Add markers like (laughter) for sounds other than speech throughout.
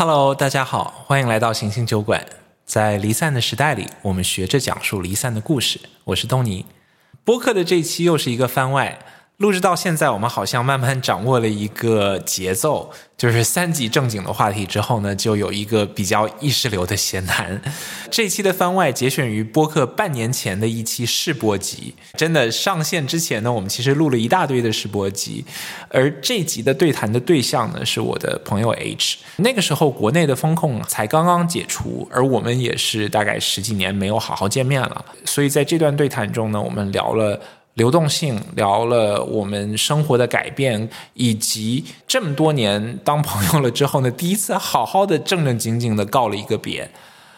Hello，大家好，欢迎来到行星酒馆。在离散的时代里，我们学着讲述离散的故事。我是东尼。播客的这一期又是一个番外。录制到现在，我们好像慢慢掌握了一个节奏，就是三集正经的话题之后呢，就有一个比较意识流的闲谈。这期的番外节选于播客半年前的一期试播集，真的上线之前呢，我们其实录了一大堆的试播集，而这集的对谈的对象呢，是我的朋友 H。那个时候国内的风控才刚刚解除，而我们也是大概十几年没有好好见面了，所以在这段对谈中呢，我们聊了。流动性聊了我们生活的改变，以及这么多年当朋友了之后呢，第一次好好的正正经经的告了一个别。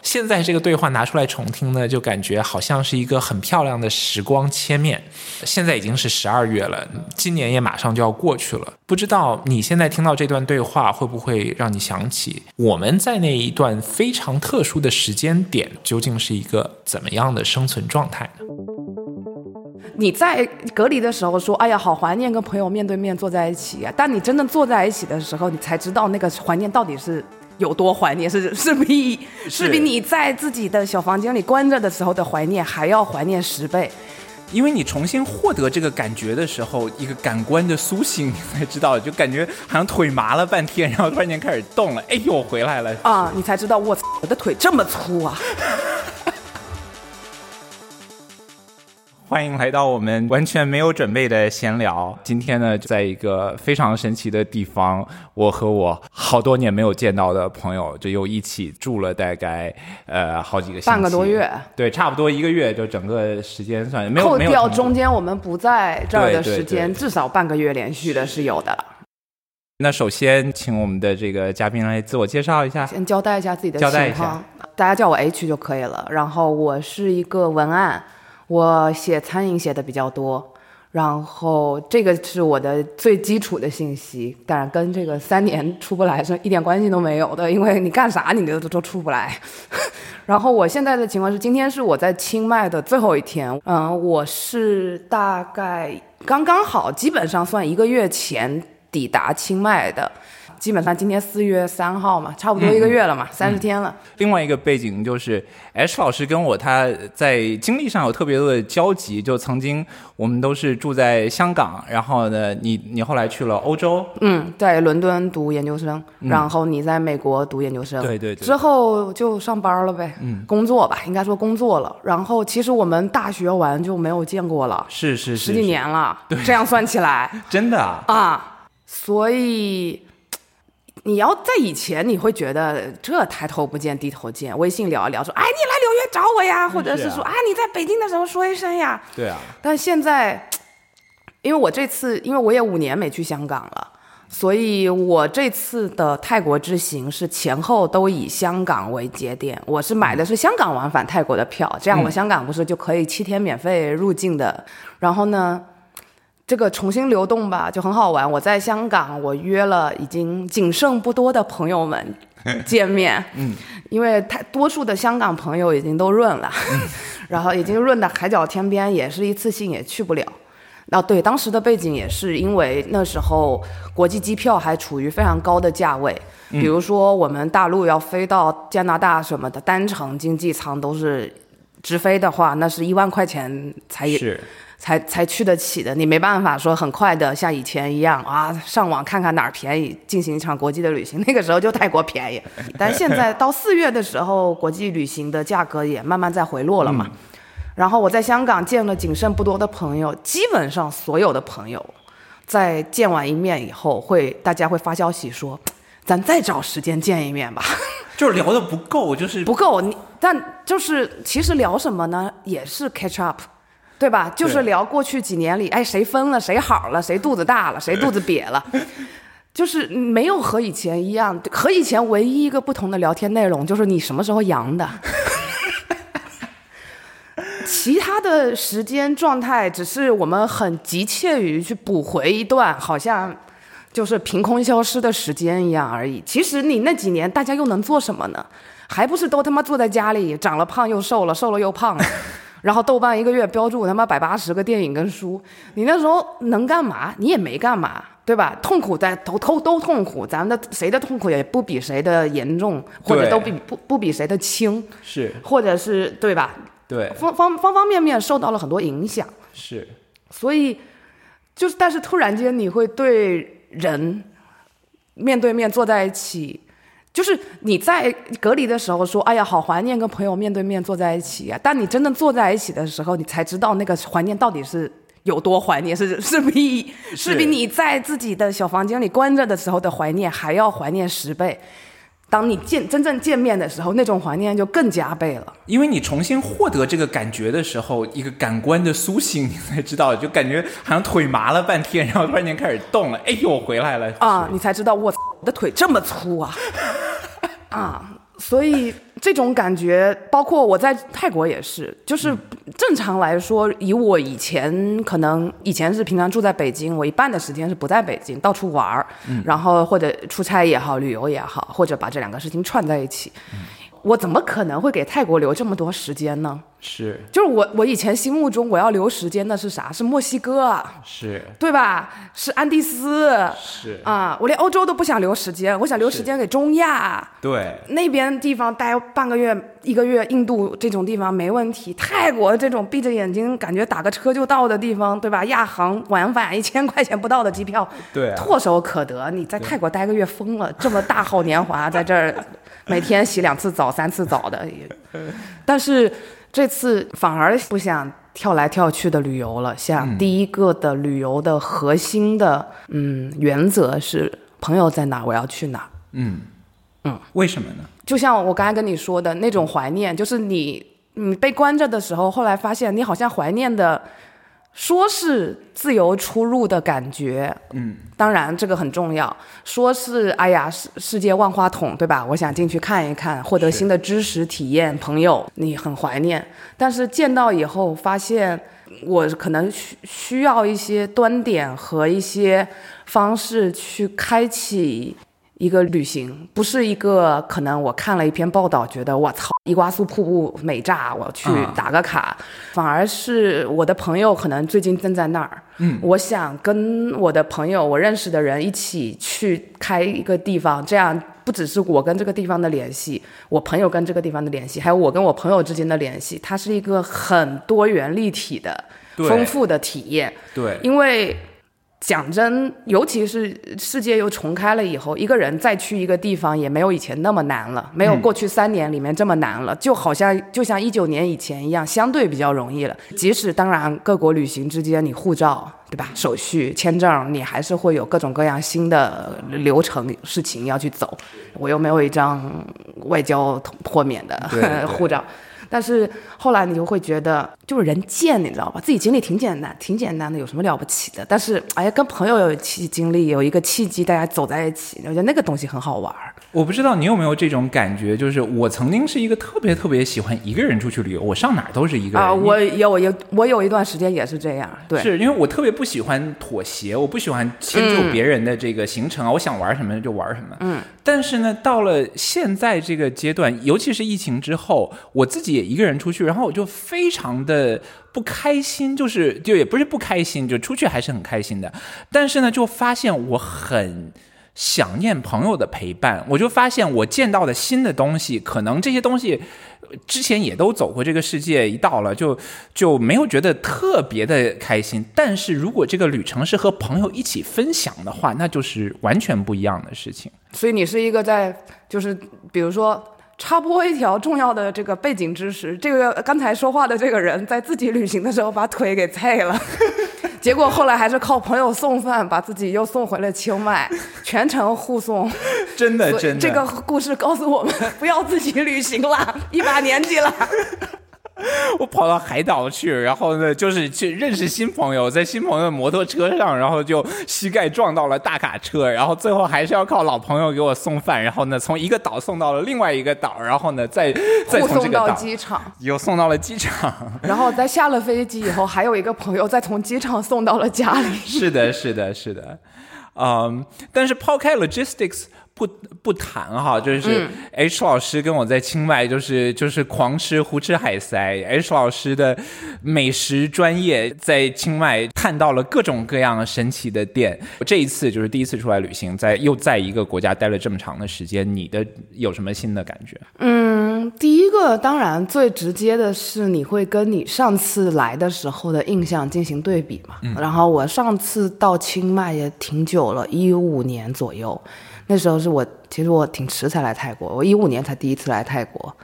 现在这个对话拿出来重听呢，就感觉好像是一个很漂亮的时光切面。现在已经是十二月了，今年也马上就要过去了。不知道你现在听到这段对话，会不会让你想起我们在那一段非常特殊的时间点，究竟是一个怎么样的生存状态呢？你在隔离的时候说：“哎呀，好怀念跟朋友面对面坐在一起啊！”但你真正坐在一起的时候，你才知道那个怀念到底是有多怀念，是 (laughs) 是比是比你在自己的小房间里关着的时候的怀念还要怀念十倍。因为你重新获得这个感觉的时候，一个感官的苏醒，你才知道，就感觉好像腿麻了半天，然后突然间开始动了，哎呦，回来了啊！你才知道，我，我的腿这么粗啊！欢迎来到我们完全没有准备的闲聊。今天呢，在一个非常神奇的地方，我和我好多年没有见到的朋友，就又一起住了大概呃好几个星期，半个多月，对，差不多一个月，就整个时间算没有扣掉中间我们不在这儿的时间，至少半个月连续的是有的了。那首先，请我们的这个嘉宾来自我介绍一下，先交代一下自己的情况，大家叫我 H 就可以了。然后我是一个文案。我写餐饮写的比较多，然后这个是我的最基础的信息，当然跟这个三年出不来是一点关系都没有的，因为你干啥你都都出不来。(laughs) 然后我现在的情况是，今天是我在清迈的最后一天，嗯，我是大概刚刚好，基本上算一个月前抵达清迈的。基本上今天四月三号嘛，差不多一个月了嘛，三十天了。另外一个背景就是，H 老师跟我他在经历上有特别多的交集，就曾经我们都是住在香港，然后呢，你你后来去了欧洲，嗯，在伦敦读研究生，然后你在美国读研究生，对。对对，之后就上班了呗，嗯，工作吧，应该说工作了。然后其实我们大学完就没有见过了，是是十几年了，对，这样算起来，(laughs) 真的啊，所以。你要在以前，你会觉得这抬头不见低头见，微信聊一聊，说哎，你来纽约找我呀，或者是说啊，你在北京的时候说一声呀。对啊。但现在，因为我这次，因为我也五年没去香港了，所以我这次的泰国之行是前后都以香港为节点，我是买的是香港往返泰国的票，这样我香港不是就可以七天免费入境的，然后呢？这个重新流动吧，就很好玩。我在香港，我约了已经仅剩不多的朋友们 (laughs) 见面。嗯，因为太多数的香港朋友已经都润了，(laughs) 然后已经润的海角天边，也是一次性也去不了。那，对，当时的背景也是因为那时候国际机票还处于非常高的价位，比如说我们大陆要飞到加拿大什么的，单程经济舱都是直飞的话，那是一万块钱才是。才才去得起的，你没办法说很快的像以前一样啊，上网看看哪儿便宜，进行一场国际的旅行。那个时候就泰国便宜，(laughs) 但现在到四月的时候，国际旅行的价格也慢慢在回落了嘛。然后我在香港见了仅剩不多的朋友，基本上所有的朋友，在见完一面以后，会大家会发消息说，咱再找时间见一面吧。(laughs) 就是聊的不够，就是不够。你但就是其实聊什么呢？也是 catch up。对吧？就是聊过去几年里，哎，谁分了，谁好了，谁肚子大了，谁肚子瘪了，(laughs) 就是没有和以前一样。和以前唯一一个不同的聊天内容就是你什么时候阳的，(laughs) 其他的时间状态只是我们很急切于去补回一段好像就是凭空消失的时间一样而已。其实你那几年大家又能做什么呢？还不是都他妈坐在家里，长了胖又瘦了，瘦了又胖。然后豆瓣一个月标注他妈百八十个电影跟书，你那时候能干嘛？你也没干嘛，对吧？痛苦在都都都痛苦，咱们的谁的痛苦也不比谁的严重，或者都比不不比谁的轻，是或者是对吧？对方方方方面面受到了很多影响，是，所以就是，但是突然间你会对人面对面坐在一起，就是你在隔离的时候说，哎呀，好怀念跟朋友面对面坐在一起呀、但你真正坐在一起的时候，你才知道那个怀念到底是。有多怀念是是比 (laughs) 是比你在自己的小房间里关着的时候的怀念还要怀念十倍。当你见真正见面的时候，那种怀念就更加倍了。因为你重新获得这个感觉的时候，一个感官的苏醒，你才知道，就感觉好像腿麻了半天，然后突然间开始动了，哎呦，我回来了啊，你才知道我我的腿这么粗啊啊！所以这种感觉，包括我在泰国也是，就是正常来说，以我以前可能以前是平常住在北京，我一半的时间是不在北京，到处玩儿，然后或者出差也好，旅游也好，或者把这两个事情串在一起，我怎么可能会给泰国留这么多时间呢？是就是我我以前心目中我要留时间的是啥？是墨西哥啊。是对吧？是安第斯，是啊，我连欧洲都不想留时间，我想留时间给中亚对那边地方待半个月、一个月，印度这种地方没问题。泰国这种闭着眼睛感觉打个车就到的地方，对吧？亚航往返一千块钱不到的机票，对啊唾手可得。你在泰国待个月疯了，这么大好年华在这儿，每天洗两次澡、三次澡的，也但是这次反而不想跳来跳去的旅游了，想第一个的旅游的核心的嗯原则是朋友在哪，我要去哪。嗯嗯为什么呢？就像我刚才跟你说的那种怀念，就是你你被关着的时候，后来发现你好像怀念的。说是自由出入的感觉，嗯，当然这个很重要。说是哎呀，世世界万花筒，对吧？我想进去看一看，获得新的知识体验。朋友，你很怀念，但是见到以后发现，我可能需需要一些端点和一些方式去开启一个旅行，不是一个可能我看了一篇报道，觉得我操，伊瓜苏瀑布美炸，我去啊。打个卡，反而是我的朋友可能最近正在那儿，嗯，我想跟我的朋友，我认识的人一起去开一个地方，这样不只是我跟这个地方的联系，我朋友跟这个地方的联系，还有我跟我朋友之间的联系，它是一个很多元立体的、丰富的体验。对。因为讲真，尤其是世界又重开了以后，一个人再去一个地方也没有以前那么难了，没有过去三年里面这么难了，就好像就像一九年以前一样，相对比较容易了。即使当然各国旅行之间，你护照对吧、手续、签证，你还是会有各种各样新的流程事情要去走。我又没有一张外交豁免的 (laughs) 护照。但是后来你就会觉得，就是人贱，你知道吧？自己经历挺简单，挺简单的，有什么了不起的？但是，哎呀，跟朋友有一起经历，有一个契机，大家走在一起，我觉得那个东西很好玩儿。我不知道你有没有这种感觉，就是我曾经是一个特别特别喜欢一个人出去旅游，我上哪儿都是一个人。啊，因我有有我有一段时间也是这样，对，是因为我特别不喜欢妥协，我不喜欢迁就别人的这个行程啊，我想玩什么就玩什么。嗯，但是呢，到了现在这个阶段，尤其是疫情之后，我自己也一个人出去，然后我就非常的不开心，就是就也不是不开心，就出去还是很开心的，但是呢，就发现我很。想念朋友的陪伴，我就发现我见到的新的东西，可能这些东西之前也都走过这个世界一道了，就就没有觉得特别的开心。但是如果这个旅程是和朋友一起分享的话，那就是完全不一样的事情。所以你是一个在就是比如说。插播一条重要的这个背景知识，这个刚才说话的这个人在自己旅行的时候把腿给菜了，结果后来还是靠朋友送饭把自己又送回了清迈，(laughs) 全程护送。真的，真的，这个故事告诉我们，不要自己旅行了，一把年纪了。(laughs) 我跑到海岛去，然后呢，就是去认识新朋友，在新朋友的摩托车上，然后就膝盖撞到了大卡车，然后最后还是要靠老朋友给我送饭，然后呢，从一个岛送到了另外一个岛，然后呢，再再护送到从这个岛机场，又送到了机场。(laughs) 然后在下了飞机以后，还有一个朋友再从机场送到了家里。是的，是的，是的。嗯，但是抛开 logistics，不不谈哈，嗯就是 H 老师跟我在清迈就是就是狂吃胡吃海塞，H 老师的美食专业在清迈看到了各种各样神奇的店。这一次就是第一次出来旅行，在又在一个国家待了这么长的时间，你的有什么新的感觉？嗯，第一个当然最直接的是你会跟你上次来的时候的印象进行对比嘛。然后我上次到清迈也挺久了，一五年左右，那时候是我其实我挺迟才来泰国，我一五年才第一次来泰国。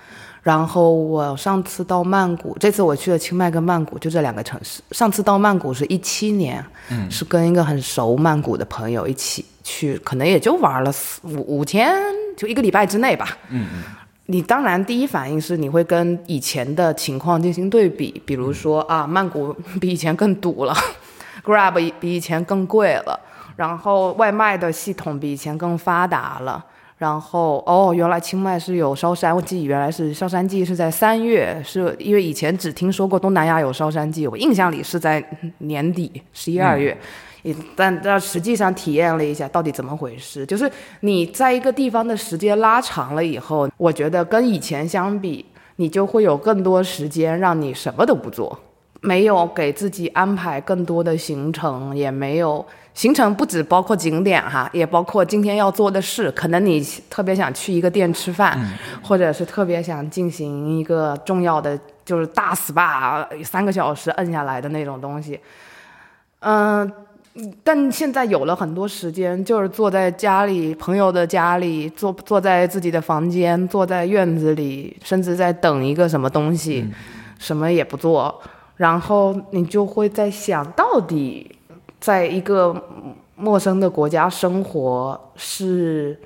然后我上次到曼谷，这次我去了清迈跟曼谷，就这两个城市。上次到曼谷是一七年，嗯，是跟一个很熟曼谷的朋友一起去，可能也就玩了四五五天，就一个礼拜之内吧。嗯嗯。你当然第一反应是你会跟以前的情况进行对比，比如说啊，曼谷 (laughs) 比以前更堵了，(laughs) Grab 比以前更贵了，然后外卖的系统比以前更发达了。然后哦，原来清迈是有烧山季，原来是烧山季是在三月，是因为以前只听说过东南亚有烧山季，我印象里是在年底十一二月，也但但实际上体验了一下到底怎么回事，就是你在一个地方的时间拉长了以后，我觉得跟以前相比，你就会有更多时间让你什么都不做。没有给自己安排更多的行程，也没有行程不止包括景点哈，也包括今天要做的事。可能你特别想去一个店吃饭，或者是特别想进行一个重要的，就是大 SPA 三个小时摁下来的那种东西。嗯、但现在有了很多时间，就是坐在家里朋友的家里，坐坐在自己的房间，坐在院子里，甚至在等一个什么东西，什么也不做。然后你就会在想，到底在一个陌生的国家生活是，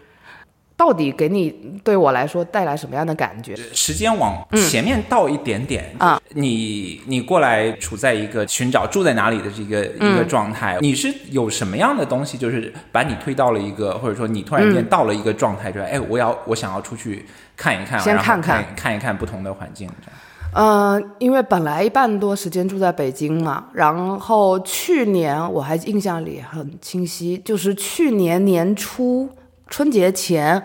到底给你对我来说带来什么样的感觉？时间往前面倒一点点啊，你你过来处在一个寻找住在哪里的这个嗯一个状态，你是有什么样的东西，就是把你推到了一个，或者说你突然间到了一个状态，就是哎，我要我想要出去看一看，先看看。看看一看不同的环境，这样嗯，因为本来一半多时间住在北京嘛，然后去年我还印象里很清晰，就是去年年初春节前，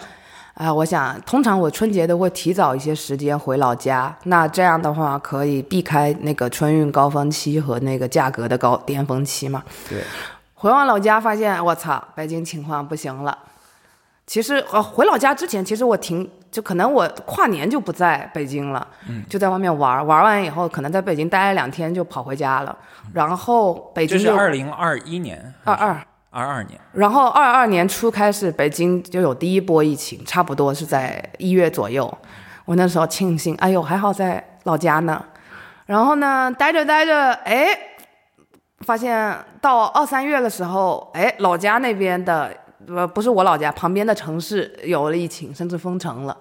啊、我想通常我春节都会提早一些时间回老家，那这样的话可以避开那个春运高峰期和那个价格的高巅峰期嘛。对，回完老家发现，我操，北京情况不行了。其实呃，回老家之前，其实我挺就可能我跨年就不在北京了，就在外面玩儿，玩完以后可能在北京待了两天就跑回家了，然后北京就是二零二一年二二，二二年，然后二二年初开始北京就有第一波疫情，差不多是在一月左右，我那时候庆幸，哎呦还好在老家呢，然后呢待着待着，哎，发现到二三月的时候，哎老家那边的。呃，不是我老家旁边的城市有了疫情，甚至封城了。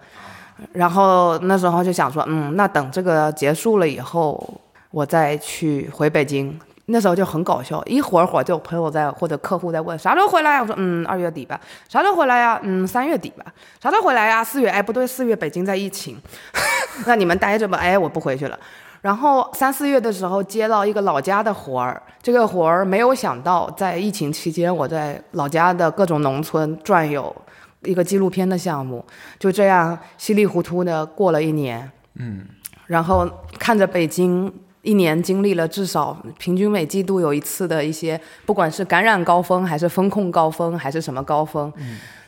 然后那时候就想说，嗯，那等这个结束了以后，我再去回北京。那时候就很搞笑，一会儿会儿就有朋友在或者客户在问啥时候回来呀？我说嗯，二月底吧。啥时候回来呀？嗯，三月底吧。啥时候回来呀？四月。哎，不对，四月北京在疫情，(laughs) 那你们待着吧。哎，我不回去了。然后三四月的时候接到一个老家的活儿，这个活儿没有想到，在疫情期间我在老家的各种农村转悠，一个纪录片的项目，就这样稀里糊涂的过了一年。嗯，然后看着北京一年经历了至少平均每季度有一次的一些，不管是感染高峰，还是风控高峰，还是什么高峰，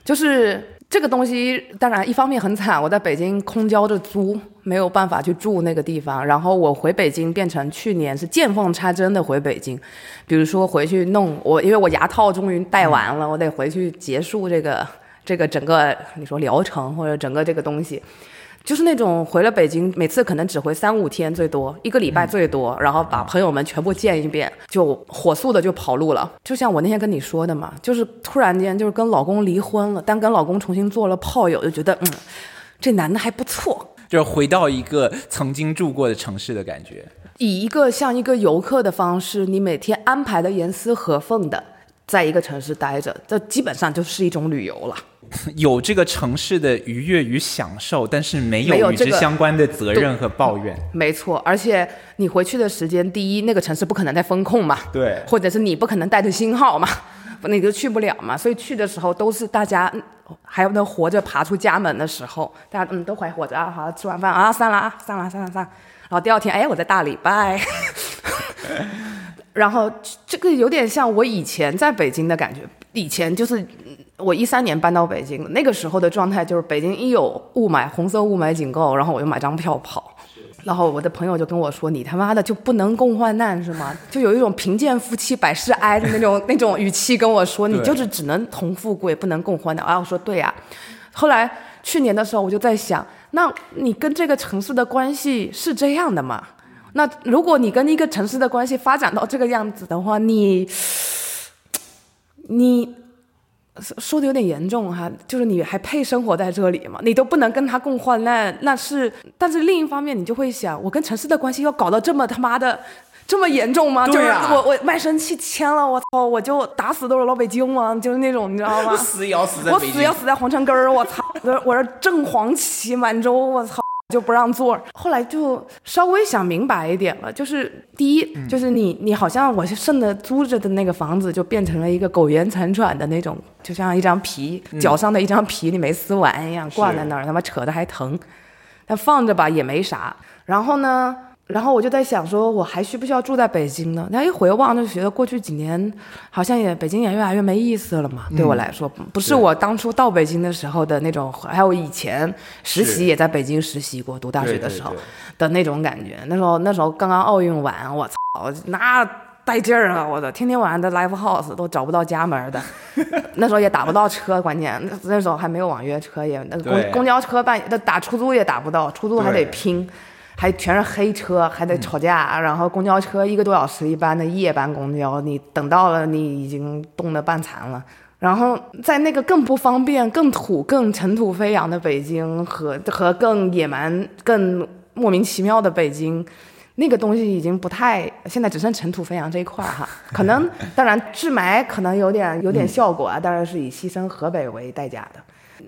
就是这个东西，当然一方面很惨，我在北京空交着租，没有办法去住那个地方。然后我回北京变成去年是见缝插针的回北京，比如说回去弄我，因为我牙套终于戴完了，我得回去结束这个这个整个你说疗程或者整个这个东西。就是那种回了北京，每次可能只回三五天最多，一个礼拜最多，然后把朋友们全部见一遍，就火速的就跑路了。就像我那天跟你说的嘛，就是突然间就是跟老公离婚了，但跟老公重新做了炮友，就觉得嗯，这男的还不错。就是回到一个曾经住过的城市的感觉。以一个像一个游客的方式，你每天安排的严丝合缝的，在一个城市待着，这基本上就是一种旅游了。(laughs) 有这个城市的愉悦与享受，但是没没有与之相关的责任和抱怨。没错，而且你回去的时间，第一，那个城市不可能再风控嘛，对或者是你不可能带着星号嘛，(laughs) 你就去不了嘛。所以去的时候都是大家嗯还能活着爬出家门的时候，大家嗯都还活着啊，好吃完饭啊散了啊散了散了散了，然后第二天哎我在大理拜。(laughs) 然后这个有点像我以前在北京的感觉，以前就是嗯我一三年搬到北京，那个时候的状态就是北京一有雾霾，红色雾霾警告，然后我就买张票跑。然后我的朋友就跟我说：“你他妈的就不能共患难是吗？” (laughs) 就有一种贫贱夫妻百事哀的那种 (laughs) 那种语气跟我说：“你就是只能同富贵，不能共患难。”啊，我说对呀、后来去年的时候，我就在想，那你跟这个城市的关系是这样的吗？那如果你跟一个城市的关系发展到这个样子的话，你你说的有点严重哈，就是你还配生活在这里吗？你都不能跟他共患难，那是。但是另一方面，你就会想，我跟城市的关系要搞到这么他妈的。这么严重吗？对啊就是我我卖身契签了，我操，我就打死都是老北京吗？就是那种你知道吗？(laughs) 死也要死在我死要死在皇城根儿，我操！我我这正黄旗满洲，我操！就不让座，后来就稍微想明白一点了，就是第一，就是你你好像我剩的租着的那个房子，就变成了一个苟延残喘的那种，就像一张皮，脚上的一张皮，你没撕完一样挂在那儿，他妈扯的还疼，但放着吧也没啥。然后呢，然后我就在想说，我还需不需要住在北京呢？然后一回望就觉得过去几年好像也北京也越来越没意思了嘛。对我来说，不是是我当初到北京的时候的那种，还有以前实习也在北京实习过，读大学的时候的那种感觉。那时候那时候刚刚奥运完，我操，那带劲儿啊！我的天天晚上的 live house 都找不到家门的，(laughs) 那时候也打不到车，关键那那时候还没有网约车，也那对公公交车半夜打出租也打不到，出租还得对拼。还全是黑车，还得吵架，然后公交车一个多小时一班的夜班公交，你等到了，你已经冻得半残了。然后在那个更不方便、更土、更尘土飞扬的北京和和更野蛮、更莫名其妙的北京，那个东西已经不太，现在只剩尘土飞扬这一块儿哈。(laughs) 可能当然治霾可能有点有点效果啊，当然是以牺牲河北为代价的。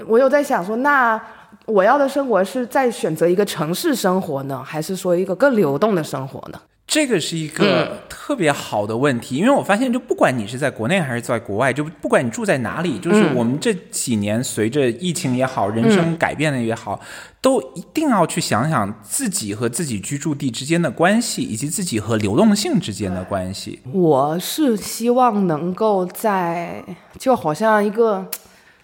我有在想说，那我要的生活是在选择一个城市生活呢，还是说一个更流动的生活呢？这个是一个特别好的问题，因为我发现，就不管你是在国内还是在国外，就不管你住在哪里，就是我们这几年随着疫情也好，人生改变的也好，都一定要去想想自己和自己居住地之间的关系，以及自己和流动性之间的关系。我是希望能够在，就好像一个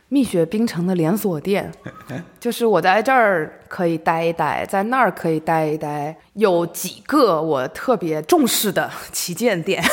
蜜雪冰城的连锁店，(laughs) 就是我在这儿可以待一待，在那儿可以待一待，有几个我特别重视的旗舰店。(laughs)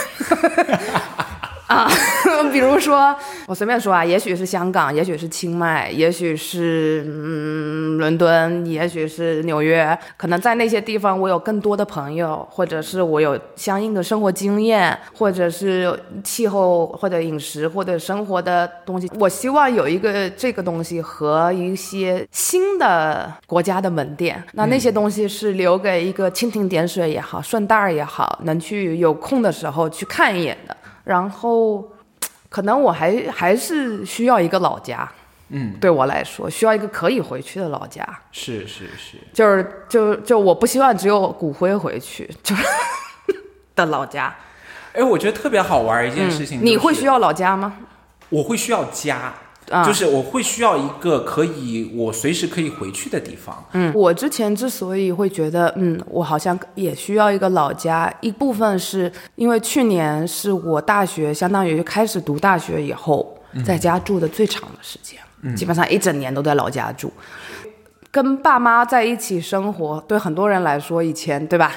啊，(laughs) 比如说我随便说啊，也许是香港，也许是清迈，也许是嗯伦敦，也许是纽约，可能在那些地方我有更多的朋友，或者是我有相应的生活经验，或者是气候或者饮食或者生活的东西。我希望有一个这个东西和一些新的国家的门店，那那些东西是留给一个蜻蜓点水也好，顺带儿也好，能去有空的时候去看一眼的。然后，可能我还还是需要一个老家，嗯，对我来说，需要一个可以回去的老家。是是是，就是就就我不希望只有骨灰回去，就 (laughs) 是的老家。哎，我觉得特别好玩一件事情、嗯你会需，要老家吗？我会需要家。啊就是我会需要一个可以我随时可以回去的地方。嗯，我之前之所以会觉得，嗯，我好像也需要一个老家，一部分是因为去年是我大学相当于开始读大学以后，在家住的最长的时间，基本上一整年都在老家住。跟爸妈在一起生活，对很多人来说，以前对吧？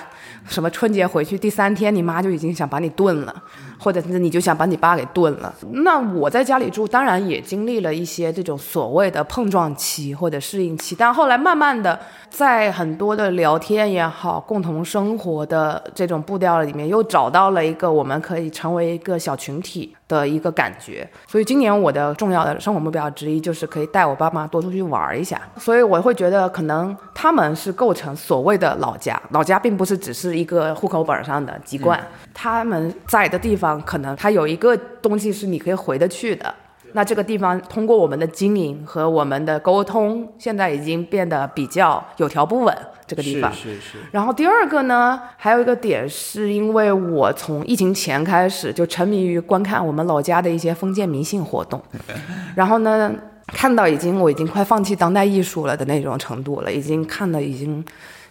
什么春节回去第三天，你妈就已经想把你炖了，或者是你就想把你爸给炖了。那我在家里住，当然也经历了一些这种所谓的碰撞期或者适应期，但后来慢慢的，在很多的聊天也好，共同生活的这种步调里面，又找到了一个我们可以成为一个小群体的一个感觉。所以今年我的重要的生活目标之一就是可以带我爸妈多出去玩一下。所以我会觉得，可能他们是构成所谓的老家，老家并不是只是一个户口本上的籍贯，他们在的地方可能它有一个东西是你可以回得去的。那这个地方通过我们的经营和我们的沟通，现在已经变得比较有条不紊。这个地方是是是，然后第二个呢，还有一个点是因为我从疫情前开始就沉迷于观看我们老家的一些封建迷信活动，(laughs) 然后呢，看到已经我已经快放弃当代艺术了的那种程度了，已经看的已经。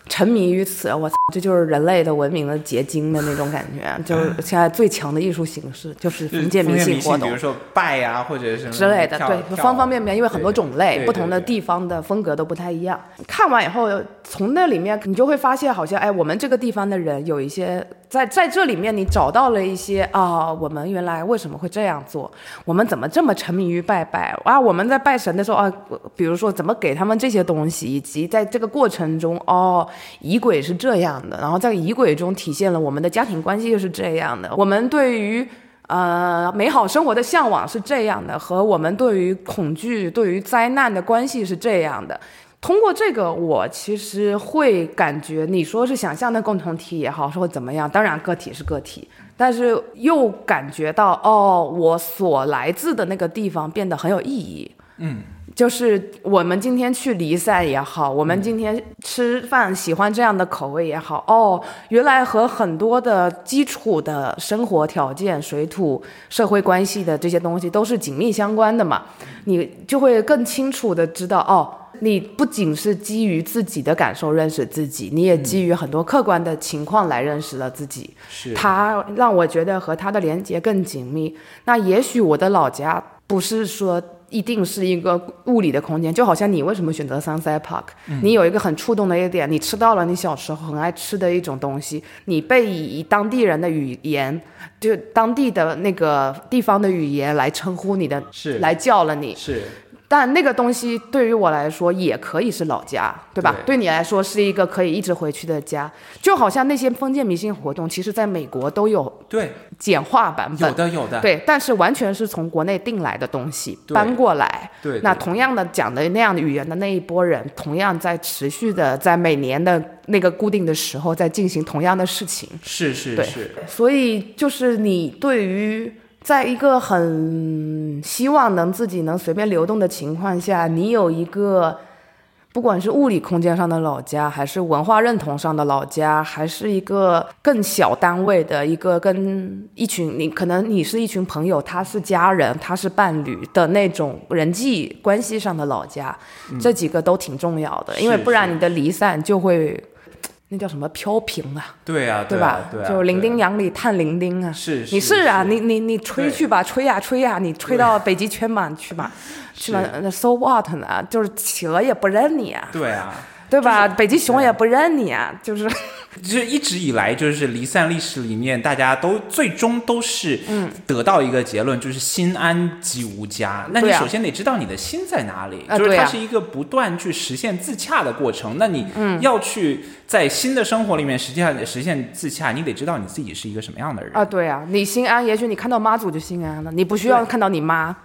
沉迷于此，我操，这就是人类的文明的结晶的那种感觉，(laughs) 就是现在最强的艺术形式，就是封建迷信活动，比如说拜呀，或者是之类的，对，方方面面，因为很多种类，不同的地方的风格都不太一样。看完以后，从那里面你就会发现，好像哎，我们这个地方的人有一些在在这里面，你找到了一些啊，我们原来为什么会这样做？我们怎么这么沉迷于拜拜啊？我们在拜神的时候啊，比如说怎么给他们这些东西，以及在这个过程中哦。仪轨是这样的，然后在仪轨中体现了我们的家庭关系又是这样的，我们对于呃美好生活的向往是这样的，和我们对于恐惧、对于灾难的关系是这样的。通过这个，我其实会感觉，你说是想象的共同体也好，说怎么样，当然个体是个体，但是又感觉到哦，我所来自的那个地方变得很有意义。嗯。就是我们今天去离散也好，我们今天吃饭喜欢这样的口味也好，哦，原来和很多的基础的生活条件、水土、社会关系的这些东西都是紧密相关的嘛，你就会更清楚的知道，哦，你不仅是基于自己的感受认识自己，你也基于很多客观的情况来认识了自己。是，它让我觉得和它的连接更紧密。那也许我的老家不是说。一定是一个物理的空间，就好像你为什么选择 Sunset Park？、嗯你有一个很触动的一点，你吃到了你小时候很爱吃的一种东西，你被以当地人的语言，就当地的那个地方的语言来称呼你的，是来叫了你。是但那个东西对于我来说也可以是老家，对吧？对你来说是一个可以一直回去的家，就好像那些封建迷信活动，其实在美国都有对，简化版本。有的有的，对，但是完全是从国内订来的东西搬过来。对，对那同样的讲的那样的语言的那一波人，同样在持续的在每年的那个固定的时候在进行同样的事情。是是是，所以就是你对于在一个很希望能自己能随便流动的情况下，你有一个。不管是物理空间上的老家，还是文化认同上的老家，还是一个更小单位的一个跟一群你可能你是一群朋友，他是家人，他是伴侣的那种人际关系上的老家，这几个都挺重要的，因为不然你的离散就会那叫什么飘萍啊，对啊，对吧？啊对啊，就零对啊。丁洋里探零丁啊。是你是啊，是。你你你吹去吧，吹呀、吹呀、你吹到北极圈嘛，去吧，去吧，那 so what 呢？就是企鹅也不认你啊，对啊，对吧？北极熊也不认你啊，就是 (laughs) 就是一直以来，就是离散历史里面，大家都最终都是得到一个结论，就是心安即无家。那你首先得知道你的心在哪里，就是它是一个不断去实现自洽的过程。那你要去在新的生活里面实际上实现自洽，你得知道你自己是一个什么样的人。啊，对啊，你心安，也许你看到妈祖就心安了，你不需要看到你妈，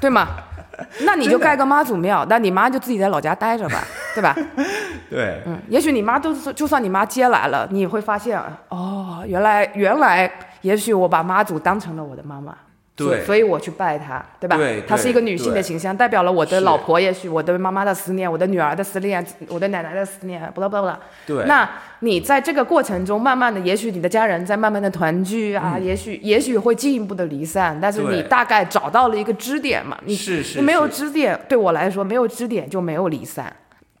对吗？(laughs) 那你就盖个妈祖庙，那你妈就自己在老家待着吧，对吧？(laughs) 对，嗯，也许你妈都是，就算你妈接来了，你也会发现，哦，原来原来，也许我把妈祖当成了我的妈妈。对所以我去拜她，对吧？对她是一个女性的形象，代表了我的老婆，也许我的妈妈的思念，我的女儿的思念，我的奶奶的思念，不啦不啦不啦。对，那你在这个过程中，慢慢的，也许你的家人在慢慢的团聚啊，也许也许会进一步的离散，但是你大概找到了一个支点嘛，你是是你没有支点，对我来说没有支点就没有离散。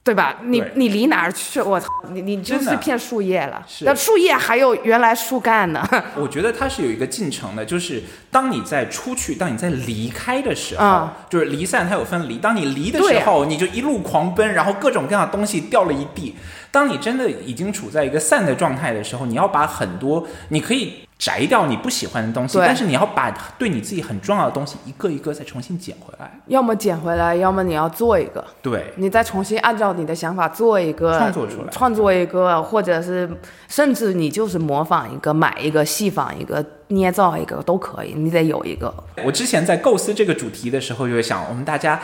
对吧？你你离哪儿去？我操！你你就真的是片树叶了。是那树叶还有原来树干呢。(laughs) 我觉得它是有一个进程的，就是当你在出去，当你在离开的时候，啊就是离散，它有分离。当你离的时候，你就一路狂奔，然后各种各样的东西掉了一地。当你真的已经处在一个散的状态的时候，你要把很多你可以摘掉你不喜欢的东西，对。但是你要把对你自己很重要的东西一个一个再重新捡回来。要么捡回来，要么你要做一个，对，你再重新按照你的想法做一个创作出来。创作一个，或者是甚至你就是模仿一个、买一个、戏仿一个、捏造一个都可以，你得有一个。我之前在构思这个主题的时候，就会想，我们大家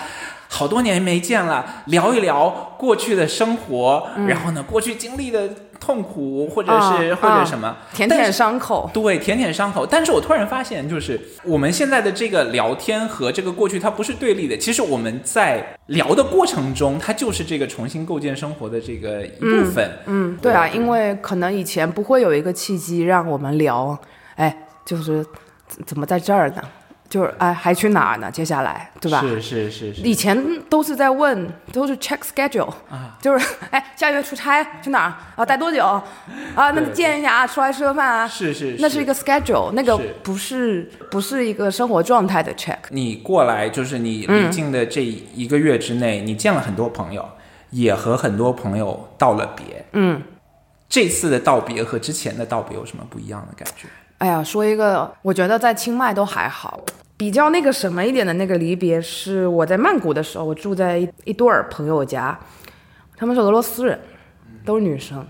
好多年没见了，聊一聊过去的生活，然后呢，过去经历的痛苦，或者是、啊或者什么，啊舔舔伤口。对，舔舔伤口。但是我突然发现，就是我们现在的这个聊天和这个过去，它不是对立的。其实我们在聊的过程中，它就是这个重新构建生活的这个一部分。嗯，对啊，因为可能以前不会有一个契机让我们聊，哎，就是怎怎么在这儿呢？就是哎，还去哪儿呢？接下来，对吧？是是是是。以前都是在问，都是 check schedule，啊、就是哎，下个月出差去哪儿啊？待多久啊？那对见一下啊，出来吃个饭啊。是是那是一个 schedule，那个不是不是一个生活状态的 check。你过来就是你嗯离境的这一个月之内，你见了很多朋友，也和很多朋友道了别。嗯，这次的道别和之前的道别有什么不一样的感觉？哎呀，说一个，我觉得在清迈都还好。比较那个什么一点的那个离别是我在曼谷的时候，我住在一一对儿朋友家，他们是俄罗斯人，都是女生。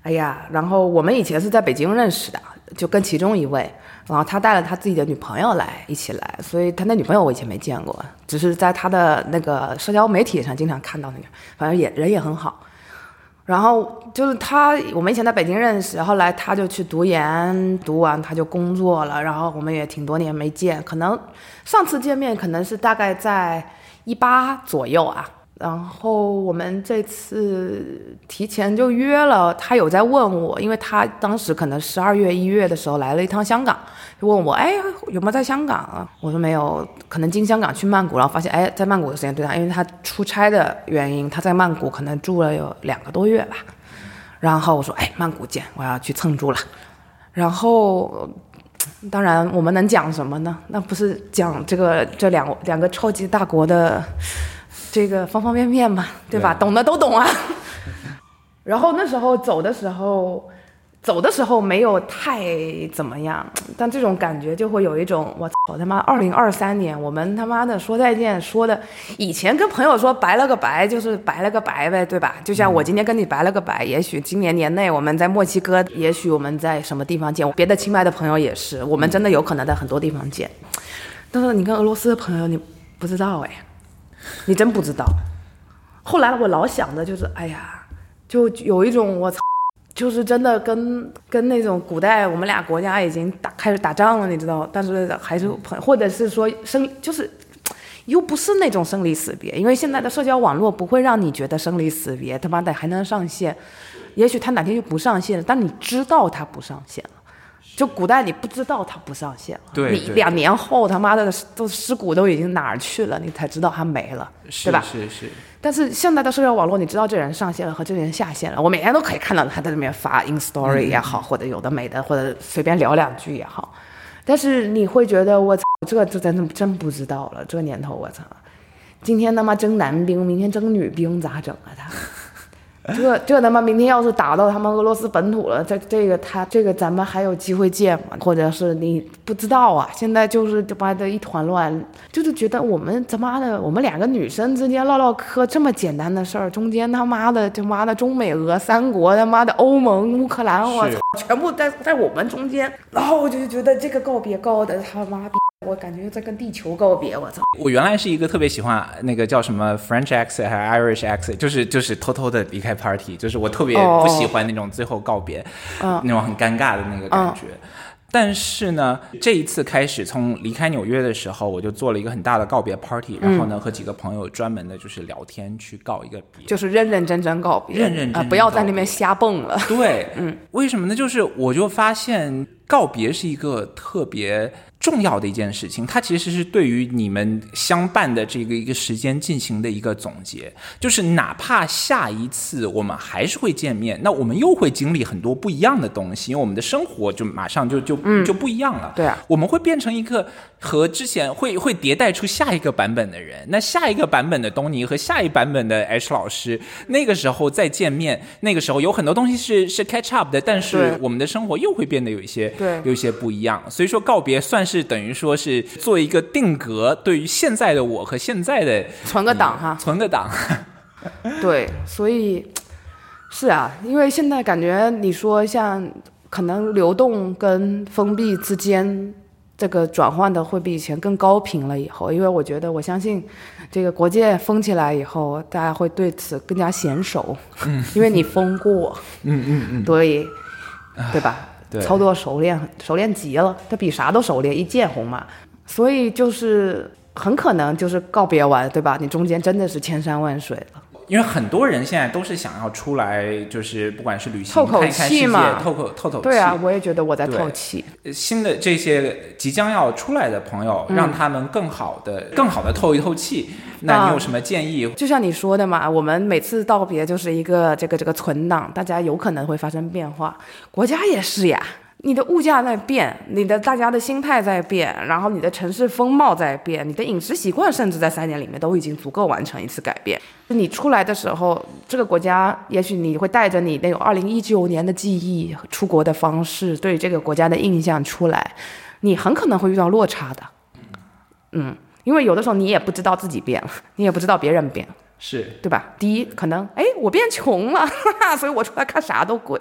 哎呀，然后我们以前是在北京认识的，就跟其中一位，然后他带了他自己的女朋友来一起来，所以他那女朋友我以前没见过，只是在他的那个社交媒体上经常看到那个，反正也人也很好。然后就是他，我们以前在北京认识，后来他就去读研，读完他就工作了，然后我们也挺多年没见，可能上次见面可能是大概在一八左右啊。然后我们这次提前就约了，他有在问我，因为他当时可能十二月一月的时候来了一趟香港，就问我，哎，有没有在香港啊？我说没有，可能经香港去曼谷，然后发现，哎，在曼谷的时间对他，因为他出差的原因，他在曼谷可能住了有两个多月吧。然后我说，哎，曼谷见，我要去蹭住了。然后，当然我们能讲什么呢？那不是讲这个这两两个超级大国的这个方方面面嘛，对吧？对懂的都懂啊。(laughs) 然后那时候走的时候，走的时候没有太怎么样，但这种感觉就会有一种我操他妈，二零二三年我们他妈的说再见说的，以前跟朋友说拜了个拜就是拜了个拜呗，对吧？就像我今天跟你拜了个拜，也许今年年内我们在墨西哥，也许我们在什么地方见，别的清迈的朋友也是，我们真的有可能在很多地方见。但是你跟俄罗斯的朋友，你不知道哎，你真不知道。后来我老想的就是，哎呀，就有一种我操，就是真的跟跟那种古代我们俩国家已经打开始打仗了，你知道，但是还是朋，或者是说生就是。又不是那种生离死别，因为现在的社交网络不会让你觉得生离死别，他妈的还能上线，也许他哪天就不上线了，但你知道他不上线了。就古代你不知道他不上线了，对对你两年后他妈的都尸骨都已经哪儿去了，你才知道他没了，是对吧？是是，但是现在的社交网络，你知道这人上线了和这人下线了，我每天都可以看到他在那边发 in story 也好，或者有的没的，或者随便聊两句也好。但是你会觉得我操，这这真真不知道了，这年头我操，今天他妈征男兵，明天征女兵，咋整啊他？这这他妈明天要是打到他们俄罗斯本土了，这这个他这个咱们还有机会见吗？或者是你不知道啊？现在就是他妈的一团乱，就是觉得我们他妈的我们两个女生之间唠唠嗑这么简单的事儿，中间他妈的他妈的中美俄三国他妈的欧盟乌克兰，我操，全部在在我们中间，然后我就觉得这个告别告的他妈逼，我感觉在跟地球告别，我操。我原来是一个特别喜欢那个叫什么 French exit 还是 Irish exit，就是就是偷偷的离开 party，就是我特别哦不喜欢那种最后告别，嗯那种很尴尬的那个感觉。但是呢，这一次开始从离开纽约的时候，我就做了一个很大的告别 party，然后呢和几个朋友专门的就是聊天去告一个别。就是认认真真告别，认认真真啊，不要在那边瞎蹦了。对，嗯，为什么呢？就是我就发现告别是一个特别重要的一件事情，它其实是对于你们相伴的这个一个时间进行的一个总结。就是哪怕下一次我们还是会见面，那我们又会经历很多不一样的东西，因为我们的生活就马上就就、就不一样了。对啊我们会变成一个和之前会会迭代出下一个版本的人。那下一个版本的东尼和下一版本的 H 老师，那个时候再见面，那个时候有很多东西是是 catch up 的，但是我们的生活又会变得有一些对有一些不一样。所以说告别算是等于说是做一个定格，对于现在的我和现在的存个档哈，存个档。(laughs) 对，所以是啊，因为现在感觉你说像可能流动跟封闭之间这个转换的会比以前更高频了。以后，因为我觉得我相信，这个国界封起来以后，大家会对此更加娴熟。嗯，因为你封过，嗯嗯嗯，对，对吧？对操作熟练，熟练极了，他比啥都熟练，一见红嘛。所以就是很可能就是告别完，对吧？你中间真的是千山万水了。因为很多人现在都是想要出来，就是不管是旅行、透口看一看世界透口透透气。对啊，我也觉得我在透气。新的这些即将要出来的朋友，让他们更好的、更好的透一透气。那你有什么建议？就像你说的嘛，我们每次道别就是一个这个这个存档，大家有可能会发生变化，国家也是呀。你的物价在变，你的大家的心态在变，然后你的城市风貌在变，你的饮食习惯甚至在三年里面都已经足够完成一次改变。你出来的时候，这个国家也许你会带着你那种二零一九年的记忆、出国的方式，对这个国家的印象出来，你很可能会遇到落差的。嗯，因为有的时候你也不知道自己变了，你也不知道别人变了。是对吧？第一，可能哎，我变穷了，哈哈，所以我出来看啥都贵，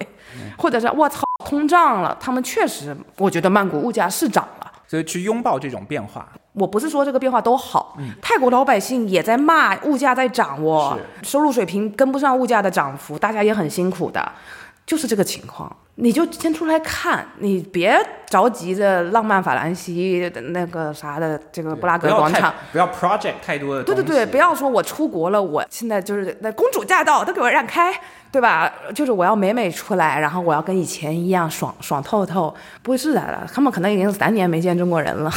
或者是我操，通胀了。他们确实，我觉得曼谷物价是涨了。所以去拥抱这种变化。我不是说这个变化都好，泰国老百姓也在骂物价在涨哦，收入水平跟不上物价的涨幅，大家也很辛苦的，就是这个情况。你就先出来看，你别着急着浪漫法兰西的那个啥的这个布拉格广场，不要 project 太多的。对对对，不要说我出国了，我现在就是那公主驾到，都给我让开，对吧？就是我要美美出来，然后我要跟以前一样爽爽透透，不会是的了。他们可能已经三年没见中国人了，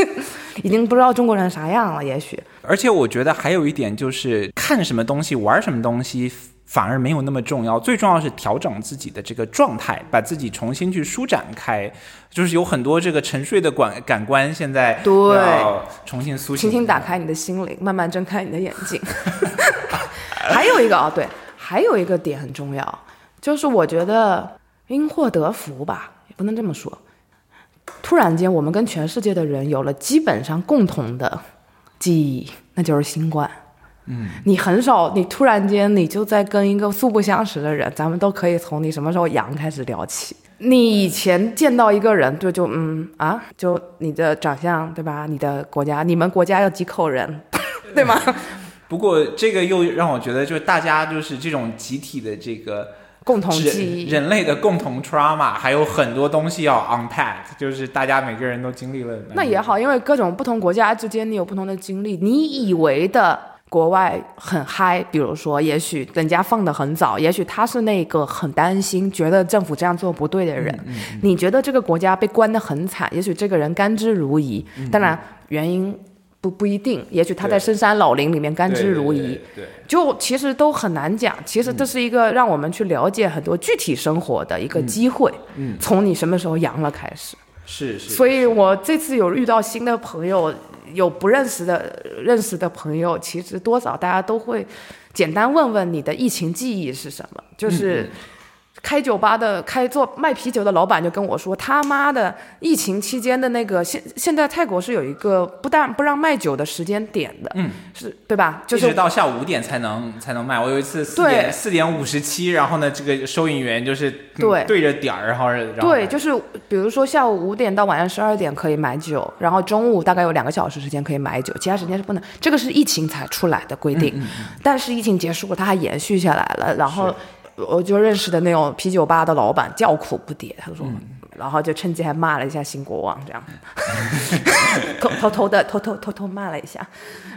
(laughs) 已经不知道中国人啥样了，也许。而且我觉得还有一点就是，看什么东西、玩什么东西，反而没有那么重要。最重要是调整自己的这个状态，把自己重新去舒展开。就是有很多这个沉睡的感感官，现在对重新苏醒。轻轻打开你的心灵，慢慢睁开你的眼睛。(laughs) 还有一个啊，对，还有一个点很重要，就是我觉得因祸得福吧，也不能这么说。突然间，我们跟全世界的人有了基本上共同的记忆，那就是新冠。嗯，你很少，你突然间你就在跟一个素不相识的人，咱们都可以从你什么时候阳开始聊起。你以前见到一个人，就，就嗯啊，就你的长相，对吧？你的国家，你们国家有几口人，(laughs) 对吗？不过这个又让我觉得，就是大家就是这种集体的这个 (laughs) 共同人记忆。人类的共同 trauma，还有很多东西要 unpack，就是大家每个人都经历了。那也好，因为各种不同国家之间你有不同的经历，你以为的国外很嗨，比如说，也许人家放的很早，也许他是那个很担心，觉得政府这样做不对的人。你觉得这个国家被关得很惨，也许这个人甘之如饴，当然原因不不一定，也许他在深山老林里面甘之如饴。对对对对就其实都很难讲，其实这是一个让我们去了解很多具体生活的一个机会。嗯，从你什么时候阳了开始。是是。所以我这次有遇到新的朋友，有不认识的认识的朋友，其实多少大家都会简单问问你的疫情记忆是什么，就是。开酒吧的、开做卖啤酒的老板就跟我说，他妈的，疫情期间的那个现现在泰国是有一个不但不让卖酒的时间点的，嗯，是对吧？就一直是到下午五点才能才能卖。我有一次四点四点五十七，然后呢，这个收银员就是嗯对对着点儿，然后然后对，就是比如说下午五点到晚上十二点可以买酒，然后中午大概有两个小时时间可以买酒，其他时间是不能。这个是疫情才出来的规定，但是疫情结束了，它还延续下来了。然后我就认识的那种啤酒吧的老板叫苦不迭，他说。然后就趁机还骂了一下新国王，这样，(laughs) 偷偷偷的偷偷偷偷骂了一下，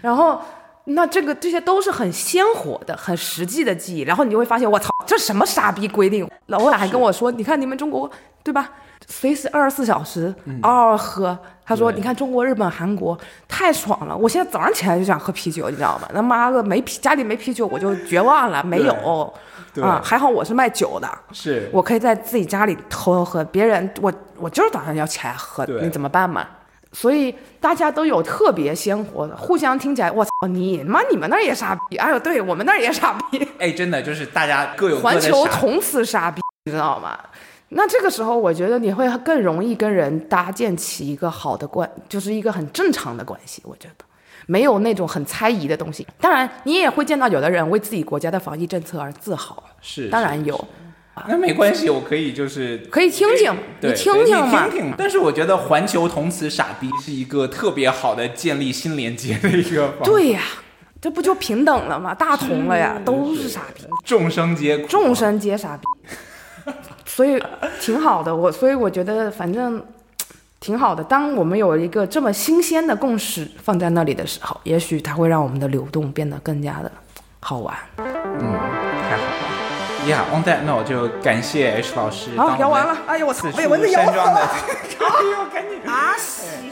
然后那这个这些都是很鲜活的、很实际的记忆，然后你就会发现，我操，这什么傻逼规定？老板还跟我说，你看你们中国对吧？随时二十四小时嗷嗷喝。他说，你看中国、日本、韩国太爽了，我现在早上起来就想喝啤酒，你知道吗？他妈的没啤，家里没啤酒我就绝望了，没有。对啊，还好我是卖酒的，是我可以在自己家里偷偷喝，别人我我就是早上要起来喝，你怎么办嘛？所以大家都有特别鲜活的，互相听起来，我操你妈你们那儿也傻逼，哎呦对我们那儿也傻逼，(laughs) 哎，真的就是大家各有各环球同此傻逼，你知道吗？那这个时候，我觉得你会更容易跟人搭建起一个好的关，就是一个很正常的关系。我觉得没有那种很猜疑的东西。当然，你也会见到有的人为自己国家的防疫政策而自豪，是，当然有。那没关系，我可以就是可以听听，你听听嘛。但是我觉得环球同词傻逼是一个特别好的建立新连接的一个方法。对呀，这不就平等了吗？大同了呀，都是傻逼，众生皆，众生皆傻逼，所以挺好的。我所以我觉得反正挺好的。当我们有一个这么新鲜的共识放在那里的时候，也许它会让我们的流动变得更加的好玩。嗯，太好了。呀、yeah,，on that note 就感谢 H 老师。好，聊完了。哎呦我操，被蚊子咬死了。(laughs) 哎呦，赶紧啊西！